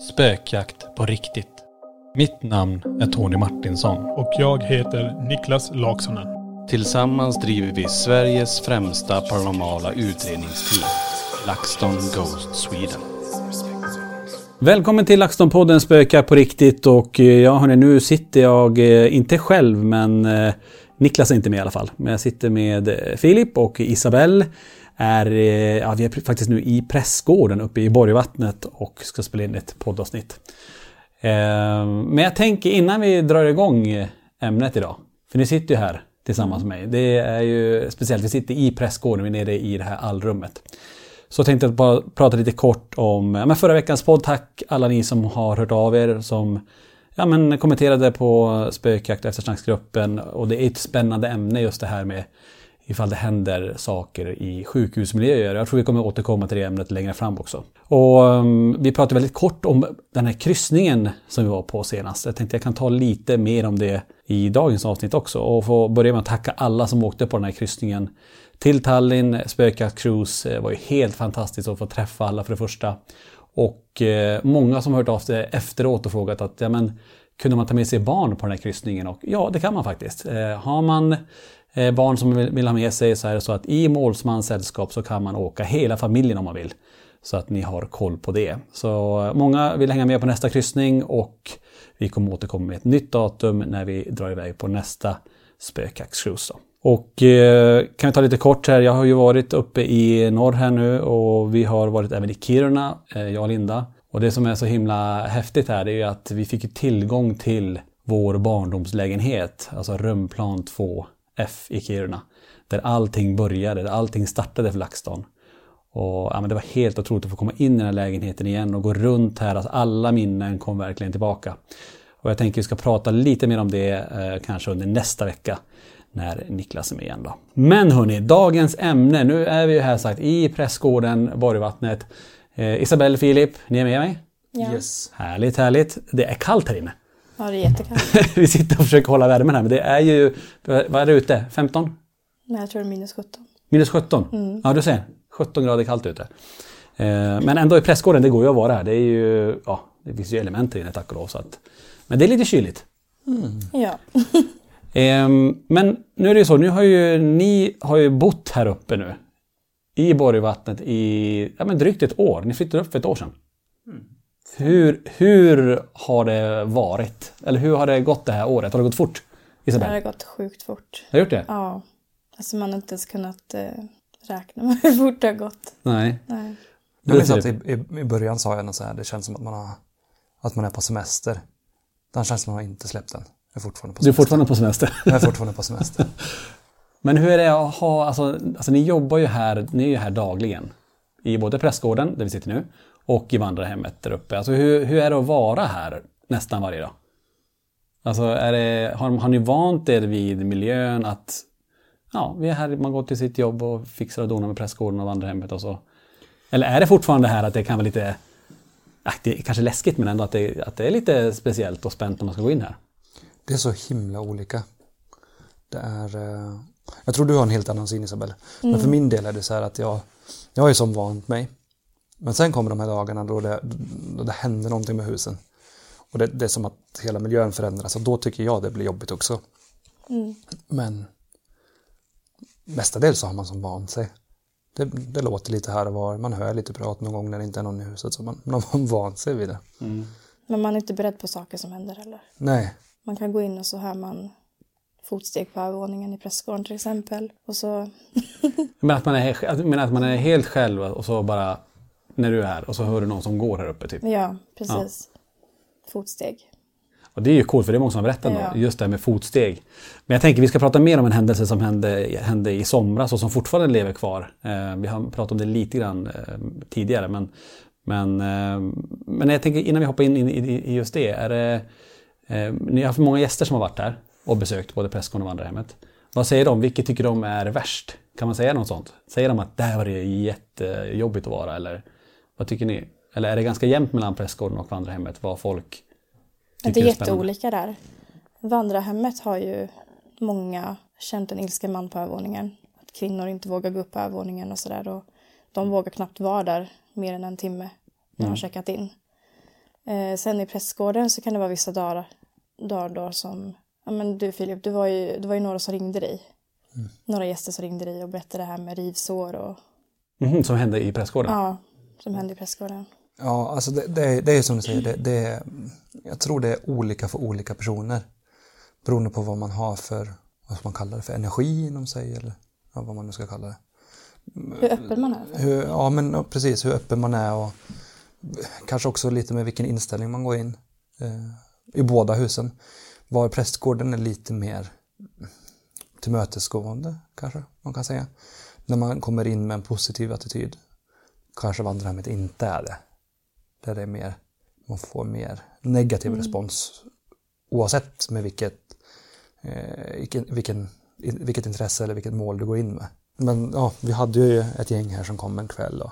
Spökjakt på riktigt. Mitt namn är Tony Martinsson. Och jag heter Niklas Laksonen. Tillsammans driver vi Sveriges främsta paranormala utredningsteam. LaxTon Ghost Sweden. Välkommen till LaxTon-podden Spökar på riktigt och eh, ja hörni, nu sitter jag, eh, inte själv men eh, Niklas är inte med i alla fall. Men jag sitter med Filip och Isabelle. Är, eh, ja, vi är faktiskt nu i Prästgården uppe i Borgvattnet och ska spela in ett poddavsnitt. Eh, men jag tänker innan vi drar igång ämnet idag. För ni sitter ju här tillsammans med mig. Det är ju speciellt, vi sitter i Prästgården, vi är nere i det här allrummet. Så jag tänkte bara prata lite kort om men förra veckans podd. Tack alla ni som har hört av er som ja, men kommenterade på spökjakt och eftersnacksgruppen. Och det är ett spännande ämne just det här med ifall det händer saker i sjukhusmiljöer. Jag tror vi kommer återkomma till det ämnet längre fram också. Och um, vi pratade väldigt kort om den här kryssningen som vi var på senast. Jag tänkte jag kan ta lite mer om det i dagens avsnitt också och få börja med att tacka alla som åkte på den här kryssningen till Tallinn. Spökjakt Cruise det var ju helt fantastiskt att få träffa alla för det första. Och eh, många som hört av sig efteråt och frågat att ja, men, kunde man ta med sig barn på den här kryssningen? Och ja, det kan man faktiskt. Eh, har man eh, barn som vill, vill, ha med sig så är det så att i målsmans sällskap så kan man åka hela familjen om man vill. Så att ni har koll på det. Så eh, många vill hänga med på nästa kryssning och vi kommer återkomma med ett nytt datum när vi drar iväg på nästa spökjaktscruise. Och eh, kan vi ta lite kort här. Jag har ju varit uppe i norr här nu och vi har varit även i Kiruna, eh, jag och Linda. Och det som är så himla häftigt här är ju att vi fick tillgång till vår barndomslägenhet, alltså rumplan 2. 2F i Kiruna. Där allting började, där allting startade för LaxTon. Och, ja, men det var helt otroligt att få komma in i den här lägenheten igen och gå runt här. Alltså, alla minnen kom verkligen tillbaka. Och jag tänker att vi ska prata lite mer om det eh, kanske under nästa vecka när Niklas är med igen. Då. Men hörni, dagens ämne. Nu är vi ju här sagt i Prästgården, Borgvattnet. Eh, Isabelle, Filip, ni är med mig? Ja. Yes. Härligt, härligt. Det är kallt här inne. Ja, det är jättekallt. vi sitter och försöker hålla värmen här, men det är ju... Vad är det ute? 15? Nej, jag tror det är minus 17. Minus 17? Mm. Ja, du ser. 17 grader kallt ute. Eh, men ändå i Prästgården, det går ju att vara här. Det är ju... Ja, det finns ju element inne tack och lov. Så att, men det är lite kyligt. Ja. Ehm, men nu är det ju så, nu har ju ni har ju bott här uppe nu. I Borgvattnet i ja, men drygt ett år. Ni flyttade upp för ett år sedan. Hur, hur har det varit? Eller hur har det gått det här året? Har det gått fort? Det Isabel? har gått sjukt fort. Har du gjort det? Ja. Alltså man har inte ens kunnat eh, räkna med hur fort det har gått. Nej. Nej. Jag minns att i, i, i början sa jag något så här, det känns som att man, har, att man är på semester. Den känslan har jag inte släppt än. Jag är fortfarande på Du är semester. fortfarande på semester. Jag är fortfarande på semester. Men hur är det att ha, alltså, alltså ni jobbar ju här, ni är ju här dagligen. i både prästgården, där vi sitter nu, och i vandrarhemmet där uppe. Alltså hur, hur är det att vara här nästan varje dag? Alltså är det, har, har ni vant er vid miljön att ja, vi är här, man går till sitt jobb och fixar och donar med prästgården och vandrarhemmet och så. Eller är det fortfarande här att det kan vara lite, ja, det är kanske läskigt men ändå att det, att det är lite speciellt och spänt när man ska gå in här? Det är så himla olika. Det är... eh, Jag tror du har en helt annan syn Isabel. Men för min del är det så här att jag, jag är som vant mig. Men sen kommer de här dagarna då det, då det händer någonting med husen. Och det, det är som att hela miljön förändras och då tycker jag det blir jobbigt också. Men mestadels så har man som vant sig. Det, det låter lite här och var, man hör lite prat någon gång när det inte är någon i huset så man, man har vant sig vid det. Men man är inte beredd på saker som händer heller. Nej, Man kan gå in och så hör man fotsteg på övervåningen i prästgården till exempel. Och så, Men att man är, men att man är helt själv och så bara när du är och så hör du någon som går här uppe. Typ. ja, precis. Fotsteg. Och det är ju coolt för det är många som har berättat Ja. då, just det här med fotsteg. Men jag tänker vi ska prata mer om en händelse som hände, hände i somras och som fortfarande lever kvar. Eh, vi har pratat om det lite grann eh, tidigare men, men, eh, men jag tänker innan vi hoppar in i, i, i just det. Är det eh, ni har haft många gäster som har varit här och besökt både prästgården och vandrarhemmet. Vad säger de? Vilket tycker de är värst? Kan man säga något sånt? Säger de att där var det jättejobbigt att vara eller vad tycker ni? Eller är det ganska jämnt mellan prästgården och vandrarhemmet vad folk Det är tycker spännande? jätteolika där. Vandrarhemmet har ju många känt en ilsken man på övervåningen. Att kvinnor inte vågar gå upp på övervåningen och sådär. Och de vågar knappt vara där mer än en timme när de har checkat in. Eh, sen i prästgården så kan det vara vissa dagar, dagar då som... Ja men du Filip, det var ju, det var ju några som ringde dig. Några gäster som ringde dig och berättade det här med rivsår och... Mhm, som hände i prästgården? Ja, som hände i prästgården. Ja, alltså det, det, det är som du säger, det, det jag tror det är olika för olika personer. Beroende på vad man har för, vad man kalla det för, energi inom sig eller ja, vad man nu ska kalla det. Hur öppen man är. Hur, ja, men ja, precis hur öppen man är och kanske också lite med vilken inställning man går in eh, i båda husen. Var prästgården är lite mer tillmötesgående kanske man kan säga. När man kommer in med en positiv attityd. Kanske vandrarhemmet inte är det. Där det är mer, man får mer negativ respons oavsett med vilket, eh, vilken, vilken, vilket intresse eller vilket mål du går in med. Men ja, vi hade ju ett gäng här som kom en kväll och,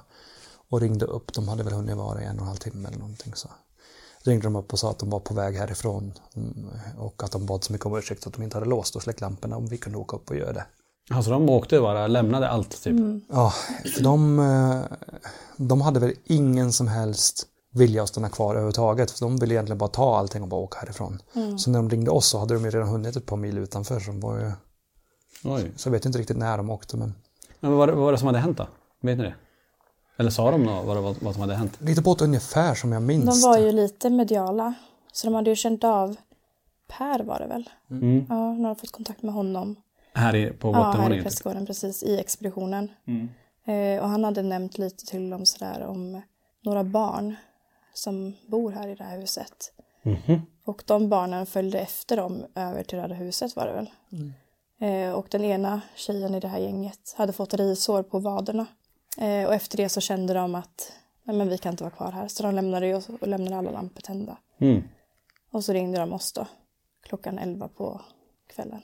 och ringde upp. De hade väl hunnit vara i en och en halv timme eller någonting. Så ringde de upp och sa att de var på väg härifrån mm, och att de bad så mycket om ursäkt att de inte hade låst och släckt lamporna om vi kunde åka upp och göra det. Alltså de åkte bara, lämnade allt typ? Ja, för de, eh, de hade väl ingen som helst vilja att stanna kvar överhuvudtaget. För de ville egentligen bara ta allting och bara åka härifrån. Så när de ringde oss så hade de ju redan hunnit ett par mil utanför. Så, de var ju, Oj. så jag vet inte riktigt när de åkte men Men vad var, det, vad var det som hade hänt då? Vet ni det? Eller sa de något, vad, var- vad som hade hänt? lite på ett ungefär som jag minns De var ju lite mediala. Så de hade ju känt av Per var det väl? Mm. Ja, de har fått kontakt med honom. Här i, på Ja, här i bottenvåningen? typ? prästgården precis, i expeditionen. Mm. Eh, och han hade nämnt lite till dem sådär om några barn som bor här i det här huset. Mhm. Och de barnen följde efter dem över till Röda huset var det väl. Eh, och den ena tjejen i det här gänget hade fått rivsår på vaderna. Eh, och efter det så kände de att Nej, men vi kan inte vara kvar här. Så de lämnade oss och lämnade alla lampor tända. Mm. Och så ringde de oss då. Klockan 11 på kvällen.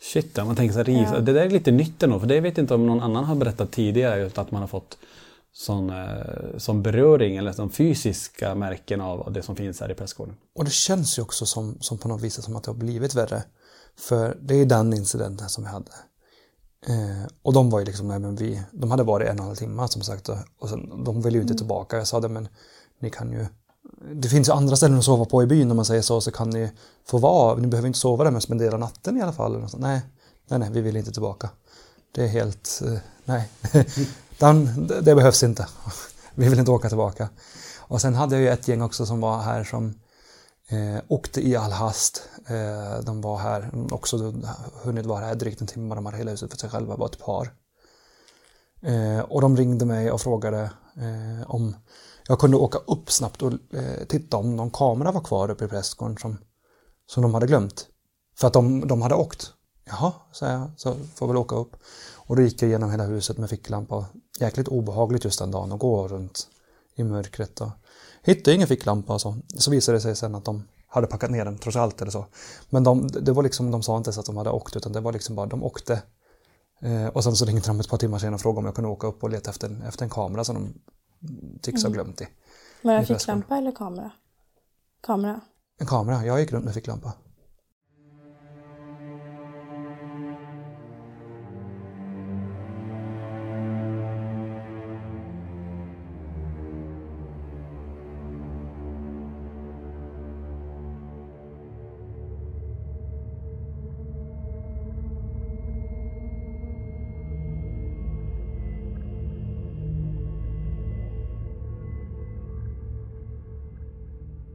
Shit, man tänker så här, Ja. det där är lite nytt ändå, för det vet jag inte om någon annan har berättat tidigare, just att man har fått sån, eh, sån beröring eller sån fysiska märken av det som finns här i prästgården. Och det känns ju också som, som på något vis som att det har blivit värre. För det är ju den incidenten som vi hade. Eh, och de var ju liksom, nej men vi, de hade varit en och en halv timme som sagt och, och sen, de ville ju inte tillbaka. Jag sa det men ni kan ju, det finns ju andra ställen att sova på i byn om man säger så, så kan ni få vara, ni behöver inte sova där men spendera natten i alla fall. Och så, nej, nej, nej, vi vill inte tillbaka. Det är helt, eh, nej, den, det, behövs inte. Vi vill inte åka tillbaka. Och sen hade jag ju ett gäng också som var här som eh, åkte i all hast. Eh, de var här, också hunnit vara här drygt en timme, de hade hela huset för sig själva, var ett par. Eh, och de ringde mig och frågade eh, om jag kunde åka upp snabbt och eh, titta om någon kamera var kvar uppe i prästgården som, som de hade glömt. För att de, de hade åkt. Jaha, sa jag, så får väl åka upp. Och då gick jag igenom hela huset med ficklampa jäkligt obehagligt just den dagen att gå runt i mörkret. Och hittade ingen ficklampa och så. Så visade det sig sen att de hade packat ner den trots allt eller så. Men de, det var liksom, de sa inte ens att de hade åkt utan det var liksom bara, de åkte. Eh, och sen så ringde de ett par timmar senare och frågade om jag kunde åka upp och leta efter, en- efter en kamera som de tycks ha glömt i. Var det en ficklampa eller kamera? Kamera. En kamera, jag gick runt med ficklampa.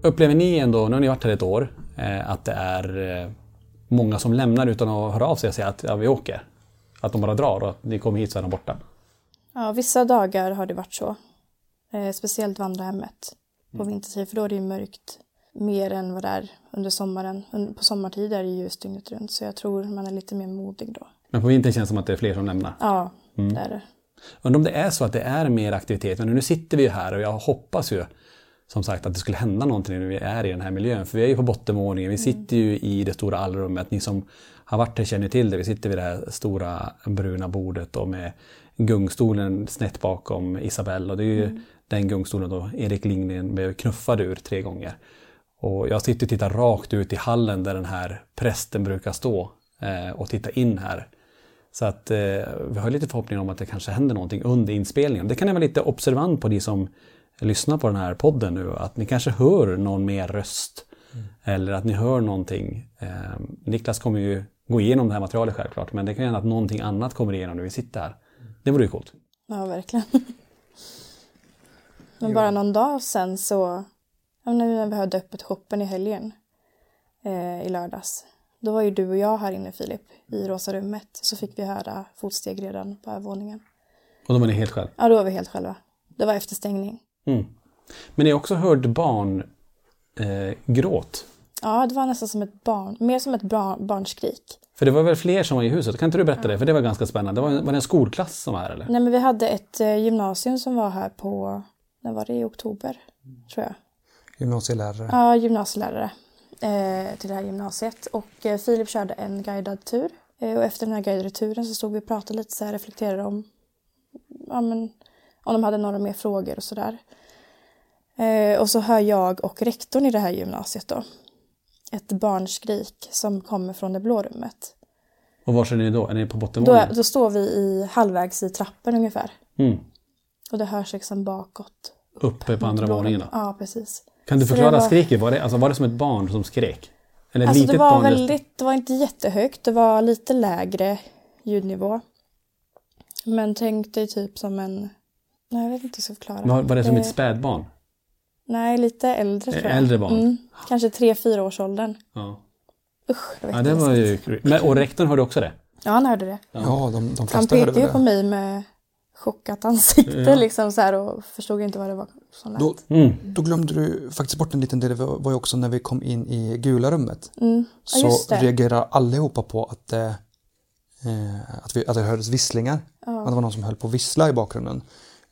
Upplever ni ändå, nu har ni varit här ett år, eh, att det är eh, många som lämnar utan att höra av sig och säga att ja, vi åker? Att de bara drar och att ni kommer hit så är de borta? Ja, vissa dagar har det varit så. Eh, speciellt vandrarhemmet på vintertid, för då är det ju mörkt mer än vad det är under sommaren. På sommartid är det ljust dygnet runt, så jag tror man är lite mer modig då. Men på vintern känns det som att det är fler som lämnar. Ja, det är det. Undrar om det är så att det är mer aktivitet. Men nu sitter vi ju här och jag hoppas ju som sagt att det skulle hända någonting när vi är i den här miljön. För vi är ju på bottenvåningen, vi sitter ju i det stora allrummet. Ni som har varit här känner till det. Vi sitter vid det här stora bruna bordet och med gungstolen snett bakom Isabelle. Och det är ju den gungstolen då Erik Lindgren blev knuffad ur tre gånger. Och jag sitter och tittar rakt ut i hallen där den här prästen brukar stå eh, och titta in här. Så att eh, vi har lite förhoppning om att det kanske händer någonting under inspelningen. Det kan ni vara lite observant på, de som lyssnar på den här podden nu. Att ni kanske hör någon mer röst. Eller att ni hör någonting. Eh, Niklas kommer ju gå igenom det här materialet självklart. Men det kan hända att någonting annat kommer igenom när vi sitter här. Det vore ju coolt. Ja, verkligen. Men bara någon dag sen så, men när vi hade öppet shoppen i helgen eh, i lördags. Då var ju du och jag här inne Filip i rosa rummet. Så fick vi höra fotsteg redan på övervåningen. Och då var ni helt själv. Ja, då var vi helt själva. Det var efter stängning. Mm. Men ni har också hört barn eh, gråt. Ja, det var nästan som ett barn, mer som ett barn, barnskrik. För det var väl fler som var i huset? Kan inte du berätta det? För det var ganska spännande. Det var, var det en skolklass som var här eller? Nej, men vi hade ett eh, gymnasium som var här på, när var det? I oktober, tror jag. Gymnasielärare. Ja, gymnasielärare eh, till det här gymnasiet. Och eh, Filip körde en guidad tur. Eh, och efter den här guidade turen så stod vi och pratade lite så här, reflekterade om, ja, men, om de hade några mer frågor och sådär. Eh, och så hör jag och rektorn i det här gymnasiet då ett barnskrik som kommer från det blå rummet. Och var är ni då? Är ni på Då, bottenvåningen? då står vi i halvvägs i trappen ungefär. Mm. Och det hörs liksom bakåt. Uppe på andra våningen då? Ja, precis. Kan du förklara var- skriket? Var det, alltså, var det som ett barn som skrek? Eller Alltså litet det var barn? väldigt, det var inte jättehögt, det var lite lägre ljudnivå. Men tänk dig typ som en, nej jag vet inte hur jag ska förklara. Var, var det som Eh, ett spädbarn? Nej, lite äldre tror jag. Äldre barn? Mm, kanske tre, fyra års åldern. Ja. Usch, det var ja, det var ju... Men, och rektorn hörde också det? Ja, han hörde det. Ja, de, de Han flesta hörde pekade ju på det. mig med chockat ansikte Ja. liksom så här och förstod inte vad det var som lät. Då, Mm. då glömde du faktiskt bort en liten del, det var ju också när vi kom in i gula rummet. Mm. Ja, Så det. reagerade allihopa på att, det, eh, att, vi, att det hördes visslingar. Att det var någon som höll på att vissla i bakgrunden.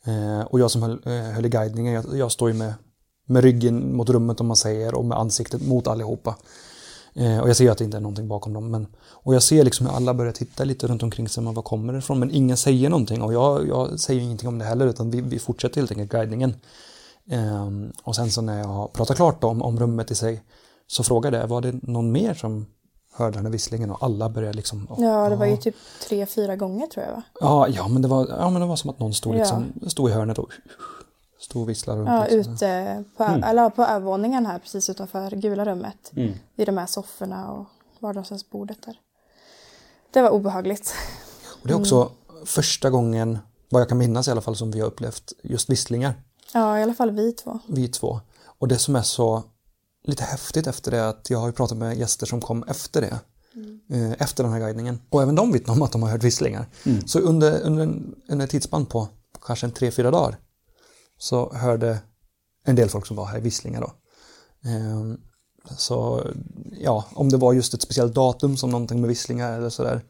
Eh, och jag som höll, eh, höll i guidningen, jag, jag står ju med, med ryggen mot rummet om man säger och med ansiktet mot allihopa. Eh, och jag ser ju att det inte är någonting bakom dem. Men, och jag ser liksom hur alla börjar titta lite runt omkring sig, men var kommer det ifrån? Men ingen säger någonting och jag, jag säger ingenting om det heller utan vi, vi fortsätter helt enkelt guidningen. Ehm, och sen så när jag har pratat klart om, om rummet i sig så frågade jag, var det någon mer som hörde här visslingen? Och alla började liksom... Ja, det var ju typ tre, fyra gånger tror jag va? Ja, ja, men det var, ja, men det var som att någon stod, Ja. liksom, stod i hörnet och stod och visslade runt. Ja, liksom. ute på, eller på övervåningen här precis utanför gula rummet. Mm. Vid de här sofforna och vardagsrumsbordet där. Det var obehagligt. Och det är också första gången, vad jag kan minnas i alla fall, som vi har upplevt just visslingar, Ja, i alla fall vi två. vi två. Och det som är så lite häftigt efter det att jag har ju pratat med gäster som kom efter det. eh, Efter den här guidningen. Och även de vittnar om att de har hört visslingar. Så under, under en, under en tidsspann på kanske en tre, fyra dagar så hörde en del folk som var här visslingar då. Ehm, Så ja, om det var just ett speciellt datum som någonting med visslingar eller sådär.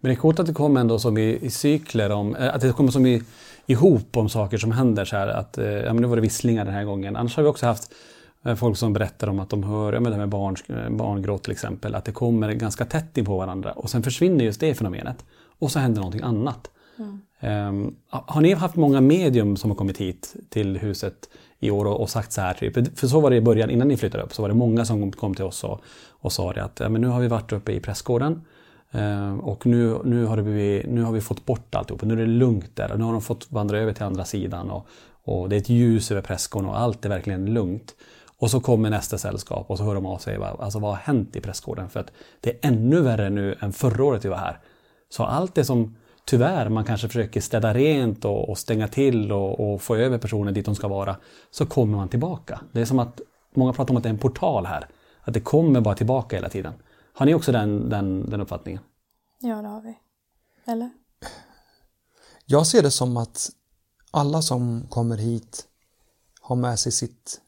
Men det är coolt att det kommer ändå som i, i cykler, om, eh, att det kommer som i, ihop om saker som händer. Så här, att, eh, ja, men nu var det visslingar den här gången. Annars har vi också haft folk som berättar om att de hör, ja, men det med barn, barngråt till exempel, att det kommer ganska tätt in på varandra och sen försvinner just det fenomenet. Och så händer någonting annat. Mm. Um, har ni haft många medium som har kommit hit till huset i år och, och sagt så här? Typ, för så var det i början, innan ni flyttade upp, så var det många som kom till oss och, och sa det att ja, men nu har vi varit uppe i prästgården uh, och nu, nu, har det blivit, nu har vi fått bort alltihop. Nu är det lugnt där och nu har de fått vandra över till andra sidan och, och det är ett ljus över prästgården och allt är verkligen lugnt. Och så kommer nästa sällskap och så hör de av sig. Alltså vad har hänt i prästgården? För att det är ännu värre nu än förra året vi var här. Så allt det som tyvärr man kanske försöker städa rent och, och stänga till och, och, få över personen dit de ska vara, så kommer man tillbaka. Det är som att många pratar om att det är en portal här. Att det kommer bara tillbaka hela tiden. Har ni också den, den, den uppfattningen? Ja, det har vi. Eller? Jag ser det som att alla som kommer hit har med sig sitt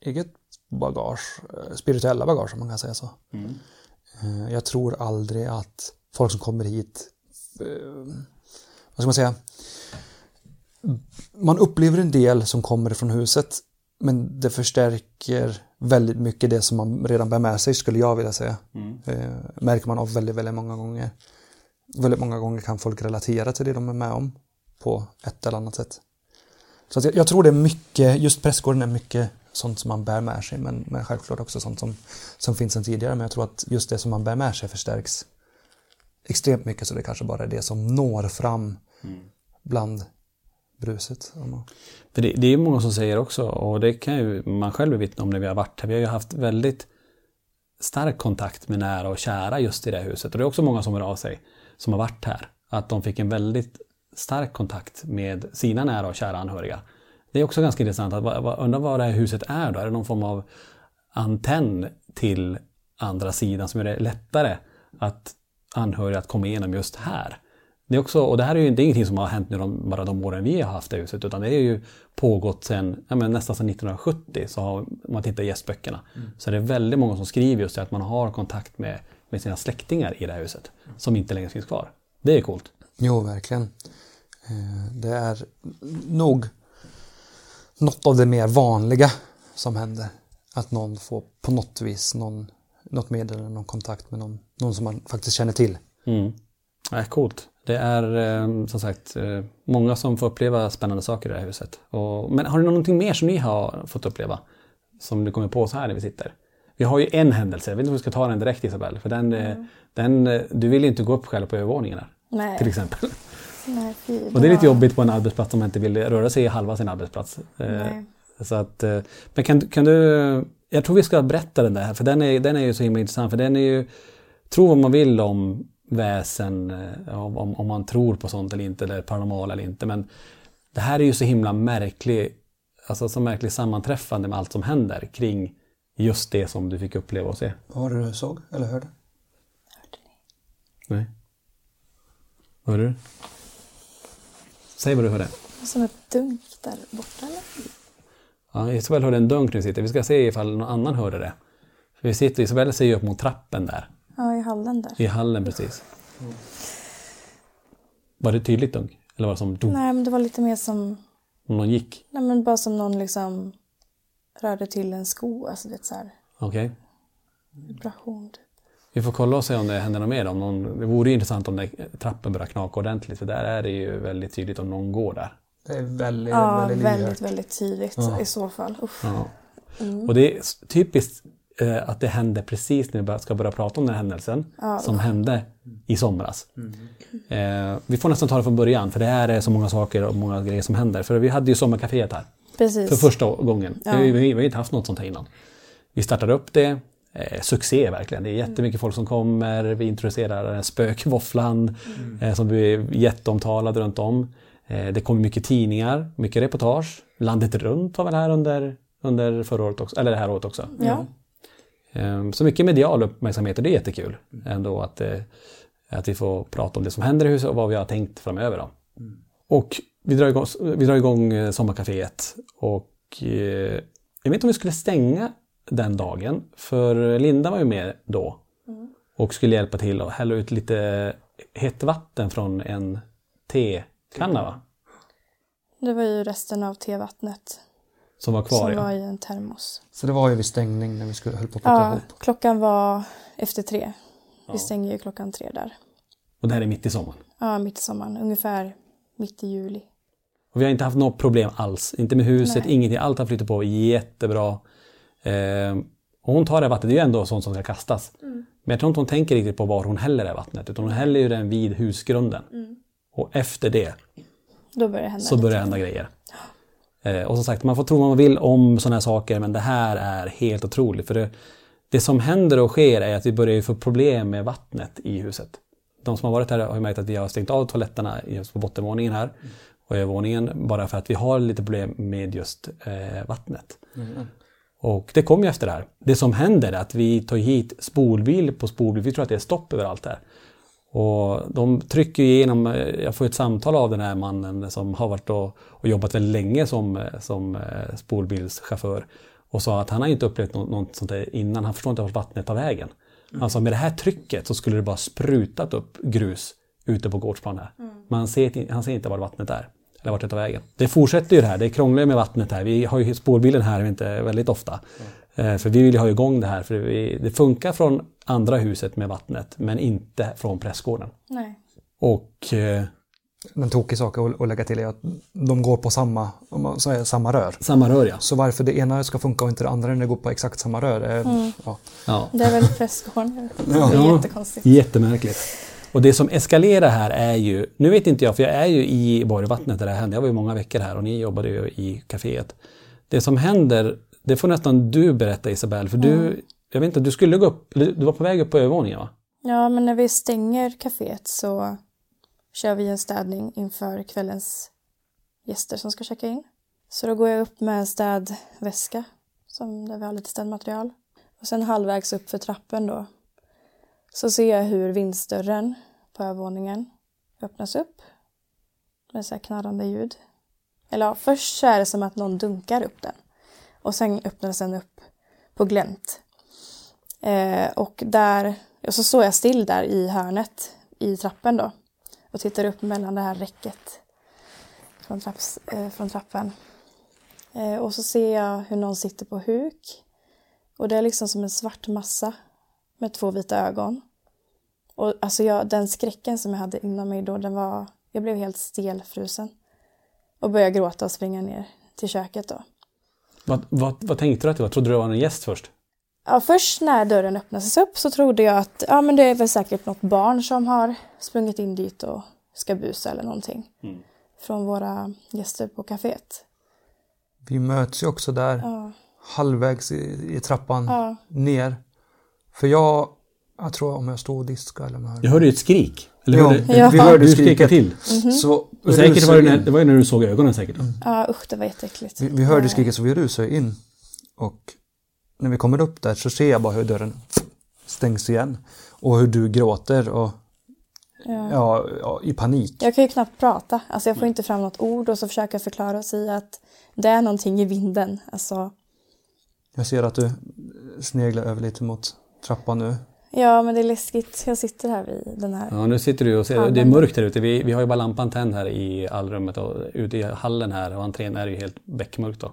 eget bagage, eh, spirituella bagage om man kan säga så. Mm. Eh, jag tror aldrig att folk som kommer hit Eh, vad ska man säga, man upplever en del som kommer från huset men det förstärker väldigt mycket det som man redan bär med sig skulle jag vilja säga. Mm. Märker man av väldigt, väldigt många gånger. Väldigt många gånger kan folk relatera till det de är med om på ett eller annat sätt. Så jag, jag, tror det är mycket, just prästgården är mycket sånt som man bär med sig men, men självklart också sånt som, som finns sedan tidigare. Men jag tror att just det som man bär med sig förstärks extremt mycket så det kanske bara är det som når fram mm. bland bruset. För det, det är många som säger också, och det kan ju man själv vittna om när vi har varit här. Vi har ju haft väldigt stark kontakt med nära och kära just i det här huset. Och det är också många som hör av sig som har varit här. Att de fick en väldigt stark kontakt med sina nära och kära anhöriga. Det är också ganska intressant att undra vad det här huset är då? Är det någon form av antenn till andra sidan som gör det lättare att anhöriga att komma igenom just här. Det är också, och det här är ju det är ingenting som har hänt nu de, bara de åren vi har haft det huset utan det är ju pågått sedan, ja, men nästan sedan 1970 så har, om man tittar i gästböckerna. Mm. Så det är väldigt många som skriver just det att man har kontakt med, med sina släktingar i det här huset som inte längre finns kvar. Det är coolt. Jo, verkligen. Eh, det är nog något av det mer vanliga som händer. Att någon får på något vis någon något meddelande, någon kontakt med någon, någon som man faktiskt känner till. Mm. Ja, coolt. Det är eh, som sagt eh, många som får uppleva spännande saker i det här huset. Och, men har ni någonting mer som ni har fått uppleva? Som du kommer på så här när vi sitter? Vi har ju en händelse, jag vet inte om vi ska ta den direkt Isabelle. För den, mm. den, du vill inte gå upp själv på övervåningen här. Nej. Till exempel. Nej, fy, och det är lite jobbigt på en arbetsplats om man inte vill röra sig i halva sin arbetsplats. Nej. Så att, men kan, kan du jag tror vi ska berätta den där, för den är, den är ju så himla intressant. För den är ju, tro vad man vill om väsen, eh, om, om man tror på sånt eller inte, eller paranormal eller inte. Men det här är ju så himla märklig, alltså så märkligt sammanträffande med allt som händer kring just det som du fick uppleva och se. Vad var det du såg eller hörde? Hörde ni? Nej. Vad hörde du? Säg vad du hörde. Som ett dunk där borta eller? Ja, Isabelle hörde en dunk nu sitter. Vi ska se ifall någon annan hörde det. För vi sitter, Isabelle ser ju upp mot trappen där. Ja, i hallen där. I hallen precis. Mm. Var det tydligt dunk? Eller var det som dunk? Nej, men det var lite mer som... Om någon gick? Nej, men bara som någon liksom rörde till en sko. Alltså, vet så här. Okej. Okay. Vibration typ. Vi får kolla och se om det händer något mer. Om någon, det vore intressant om det, trappen börjar knaka ordentligt. För där är det ju väldigt tydligt om någon går där. Det är väldigt, ja, väldigt, väldigt, väldigt tydligt ja. i så fall. Ja. Mm. Och det är typiskt eh, att det hände precis när vi ska börja prata om den här händelsen ja, som hände i somras. Mm. Eh, vi får nästan ta det från början för det här är så många saker och många grejer som händer. För vi hade ju sommarkaféet här. Precis. För första gången. Ja. Vi, vi, vi har inte haft något sånt här innan. Vi startade upp det. Eh, succé verkligen. Det är jättemycket folk som kommer. Vi introducerar spökvåfflan mm. eh, som blir jätteomtalad runt om. Eh, det kommer mycket tidningar, mycket reportage. Landet runt var väl här under, under förra året också, eller det här året också. Ja. Ehm, så mycket medial uppmärksamhet och det är jättekul ändå att, eh, att vi får prata om det som händer i huset och vad vi har tänkt framöver. Då. Mm. Och vi drar igång, vi drar igång sommarkaféet och jag vet inte om vi skulle stänga den dagen för Linda var ju med då mm. och skulle hjälpa till och hälla ut lite hett vatten från en tekanna va? Det var ju resten av tevattnet Som var kvar som ja. var i en termos. Så det var ju vid stängning när vi skulle höll på att plocka Ja, ihop. klockan var efter tre. Vi stänger ju klockan tre där. Och det här är mitt i sommaren. Ja, mitt i sommaren. Ungefär mitt i juli. Och vi har inte haft något problem alls. Inte med huset, Nej. ingenting. Allt har flyttat på jättebra. Eh, och hon tar det vattnet, det är ju ändå sånt som ska kastas. Mm. Men jag tror inte hon tänker riktigt på var hon häller det vattnet. Utan hon häller ju den vid husgrunden. Mm. Och efter det börjar så börjar det hända grejer. Eh, och som sagt, man får tro vad man vill om sådana här saker men det här är helt otroligt. För det, det som händer och sker är att vi börjar få problem med vattnet i huset. De som har varit här har märkt att vi har stängt av toaletterna just på bottenvåningen här och övervåningen bara för att vi har lite problem med just eh, vattnet. Och det kom ju efter det här. Det som händer är att vi tar hit spolbil på spolbil. Vi tror att det är stopp överallt här. Och de trycker igenom, eh, jag får ett samtal av den här mannen som har varit och, och jobbat väldigt länge som, eh, som eh, spolbilschaufför. Och sa att han har inte upplevt något, något sånt där innan, han förstår inte vart vattnet tar vägen. Han sa med det här trycket så skulle det bara sprutat upp grus ute på gårdsplan här. Men han ser, inte- han ser inte var vattnet är. Eller vart det tar vägen. Det fortsätter ju det här, det är krångligt med vattnet här. Vi har ju spårbilen här inte väldigt ofta. Eh, För vi vill ju ha igång det här. För vi, det funkar från andra huset med vattnet men inte från prästgården. Nej. Och eh, En tokig sak att lägga till är att de går på samma, om man säger, samma rör. samma rör ja. Så varför det ena ska funka och inte det andra när det går på exakt samma rör. Är, ja. ja. Det är väl prästgården. Det är Ja. jättekonstigt. Jättemärkligt. Och det som eskalerar här är ju, nu vet inte jag för jag är ju i Borgvattnet där det här hände. Jag var ju många veckor här och ni jobbade ju i kaféet. Det som händer, det får nästan du berätta Isabel, för du, jag vet inte, du skulle gå upp, du var på väg upp på övervåningen va? Ja, men när vi stänger kaféet så kör vi en städning inför kvällens gäster som ska checka in. Så då går jag upp med en städväska som där vi har lite städmaterial. Och sen halvvägs upp för trappen då så ser jag hur vindsdörren på övervåningen öppnas upp med så här knarrande ljud. Eller ja, först så är det som att någon dunkar upp den och sen öppnas den upp på glänt. Eh, och där, och så står jag still där i hörnet i trappen då och tittar upp mellan det här räcket från, trapps, eh, från trappan. Eh, och så ser jag hur någon sitter på huk och det är liksom som en svart massa med två vita ögon. Och alltså jag, den skräcken som jag hade inom mig då, den var, jag blev helt stelfrusen. Och började gråta och springa ner till köket då. Vad, vad, vad tänkte du att det var? Trodde du det var en gäst först? Ja, först när dörren öppnades upp så trodde jag att ja, men det är väl säkert något barn som har sprungit in dit och ska busa eller någonting. Från våra gäster på kaféet. Vi möts ju också där Ja, halvvägs i, i trappan ja, ner. För jag, jag tror om jag stod och diskade eller om jag hörde- Jag hörde ju ett skrik. Eller Ja, hörde, vi, Ja. vi hörde du skriket. till. Så Och säkert var det, när, det var ju när du såg ögonen säkert. Då. ja, usch det var jätteäckligt. Vi, vi hörde skriket så vi rusade in. Och när vi kommer upp där så ser jag bara hur dörren stängs igen. Och hur du gråter och Ja. ja, ja, i panik. Jag kan ju knappt prata. Alltså jag får inte fram något ord och så försöker jag förklara och säga att det är någonting i vinden. Alltså, Jag ser att du sneglar över lite mot trappan nu. Ja men det är läskigt. Jag sitter här vid den här. Ja, nu sitter du och ser, Hallen. det är mörkt här ute. Vi, vi har ju bara lampan tänd här i allrummet och ute i hallen här och entrén är ju helt beckmörkt då.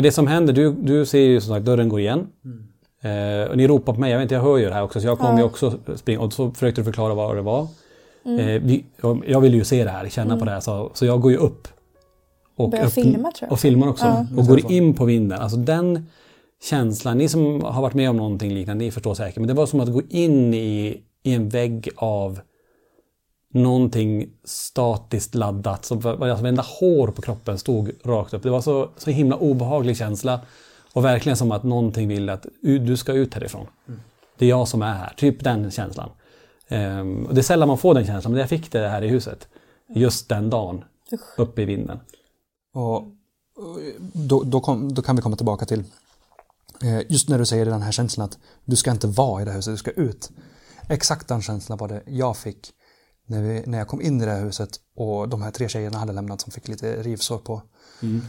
Men det som händer, du, du ser ju som sagt dörren går igen. Eh, och ni ropar på mig, jag vet inte, jag hör ju det här också så jag kommer ju också springa och så försökte du förklara vad det var. Eh, vi, jag vill ju se det här, känna på det här så, så jag går ju upp. Och, Börjar upp- filma, tror jag. Och filmar också. Ja. Och går in på vinden. Alltså den känslan, ni som har varit med om någonting liknande, ni förstår säkert. Men det var som att gå in i, i en vägg av någonting statiskt laddat. Var- alltså varenda hår på kroppen stod rakt upp. Det var så, så himla obehaglig känsla. Och verkligen som att någonting vill att "U- du ska ut härifrån. Det är jag som är här. Typ den känslan. Ehm, och det är sällan man får den känslan, men jag fick det här i huset. Just den dagen. Uppe i vinden. Och och då, då, kom, då kan vi komma tillbaka till eh, just när du säger den här känslan att du ska inte vara i det här huset, du ska ut. Exakt den känslan var det jag fick när, vi, när jag kom in i det här huset och de här tre tjejerna hade lämnat som fick lite rivsår på,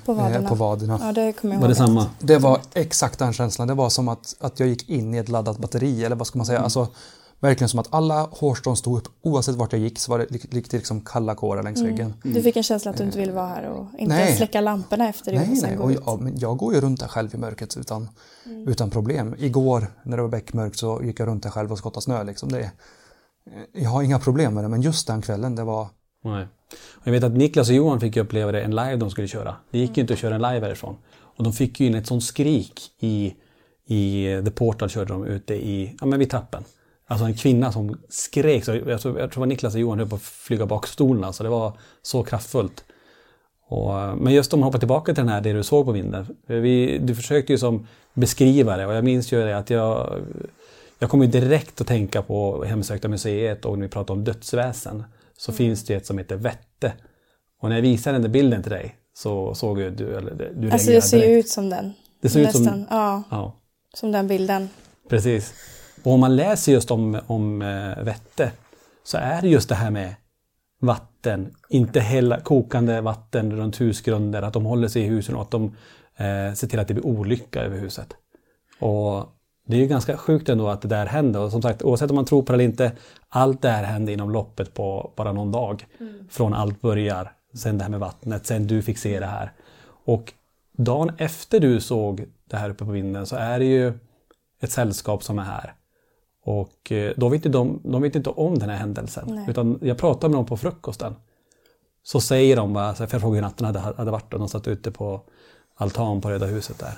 På vaderna. eh, på vaderna. Ja, det kommer jag Var ihåg. det samma? Det var exakt den känslan. Det var som att, att jag gick in i ett laddat batteri eller vad ska man säga. Alltså, verkligen som att alla hårstrån stod upp. Oavsett vart jag gick så var det lik- likt liksom kalla kårar längs ryggen. Du fick en känsla att du inte ville vara här och inte Nej. släcka lamporna efter dig och Nej, nej. Och jag, men jag går ju runt där själv i mörkret utan, utan problem. Igår när det var beckmörkt så gick jag runt där själv och skottade snö. Liksom. Det, jag har inga problem med det, men just den kvällen det var... Nej. Och jag vet att Niklas och Johan fick uppleva det en live de skulle köra. Det gick ju inte att köra en live härifrån. Och de fick ju in ett sånt skrik i, i The Portal körde de ute i, ja men vid trappen. Alltså en kvinna som skrek, så jag, tror, jag tror att Niklas och Johan höll på att flyga bak stolarna, så det var så kraftfullt. Och, men just om man hoppar tillbaka till den här, det du såg på vinden. Vi, du försökte ju som beskriva det och jag minns ju det att jag jag kommer direkt att tänka på Hemsökta museet och när vi pratar om dödsväsen så finns det ett som heter Vette. Och när jag visade den där bilden till dig så såg ju du, eller du Alltså det ser ju direkt. ut som den. Det ser ut Nästan. som- Ja, Ja, som den bilden. precis. Och om man läser just om, om eh, Vette så är det just det här med vatten, inte hela, kokande vatten runt husgrunder, att de håller sig i husen och att de eh, ser till att det blir olycka över huset. Och det är ju ganska sjukt ändå att det där händer. Och som sagt, oavsett om man tror på det eller inte, allt det här händer inom loppet på bara någon dag. Från allt börjar, sen det här med vattnet, sen du fick se det här. Och dagen efter du såg det här uppe på vinden så är det ju ett sällskap som är här. Och eh, då vet inte de, de vet inte om den här händelsen. Nej. Utan jag pratade med dem på frukosten. Så säger de, bara, så här, för jag frågade hur natten hade, hade varit och de satt ute på altan på Röda huset där.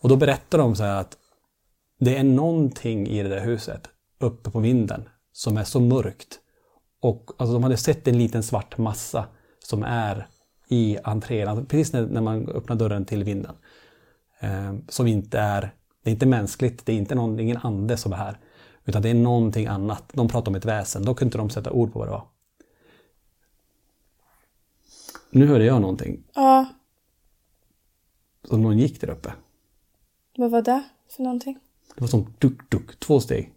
Och då berättar de så här att det är någonting i det där huset uppe på vinden som är så mörkt. Och alltså, de hade sett en liten svart massa som är i entrén, precis när, när man öppnar dörren till vinden. Eh, som inte är, det är inte mänskligt, det är inte någon, ingen ande som är här. Utan det är någonting annat. De pratar om ett väsen, då kunde inte de sätta ord på vad det var. Nu hörde jag någonting, Ja, som någon gick där uppe. vad var det för någonting? Det var som duk, duk, två steg.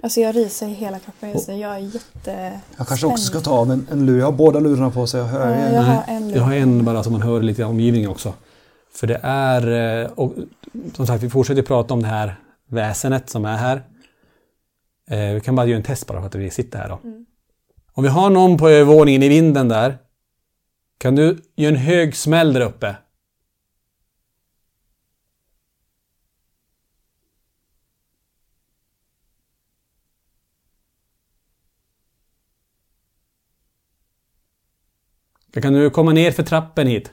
Alltså jag ryser i hela kroppen just nu. Jag är jätte... Jag kanske också ska ta av en, en lur. Jag har båda lurarna på så jag hör Ja, jag har en Jag har en bara så man hör lite om omgivningen också. För det är, eh, och som sagt vi fortsätter prata om det här väsenet som är här. Eh, Vi kan bara göra en test bara för att vi sitter här då. Om vi har någon på övervåningen i vinden där. Kan du göra en hög smäll där uppe? Kan du komma ner för trappen hit?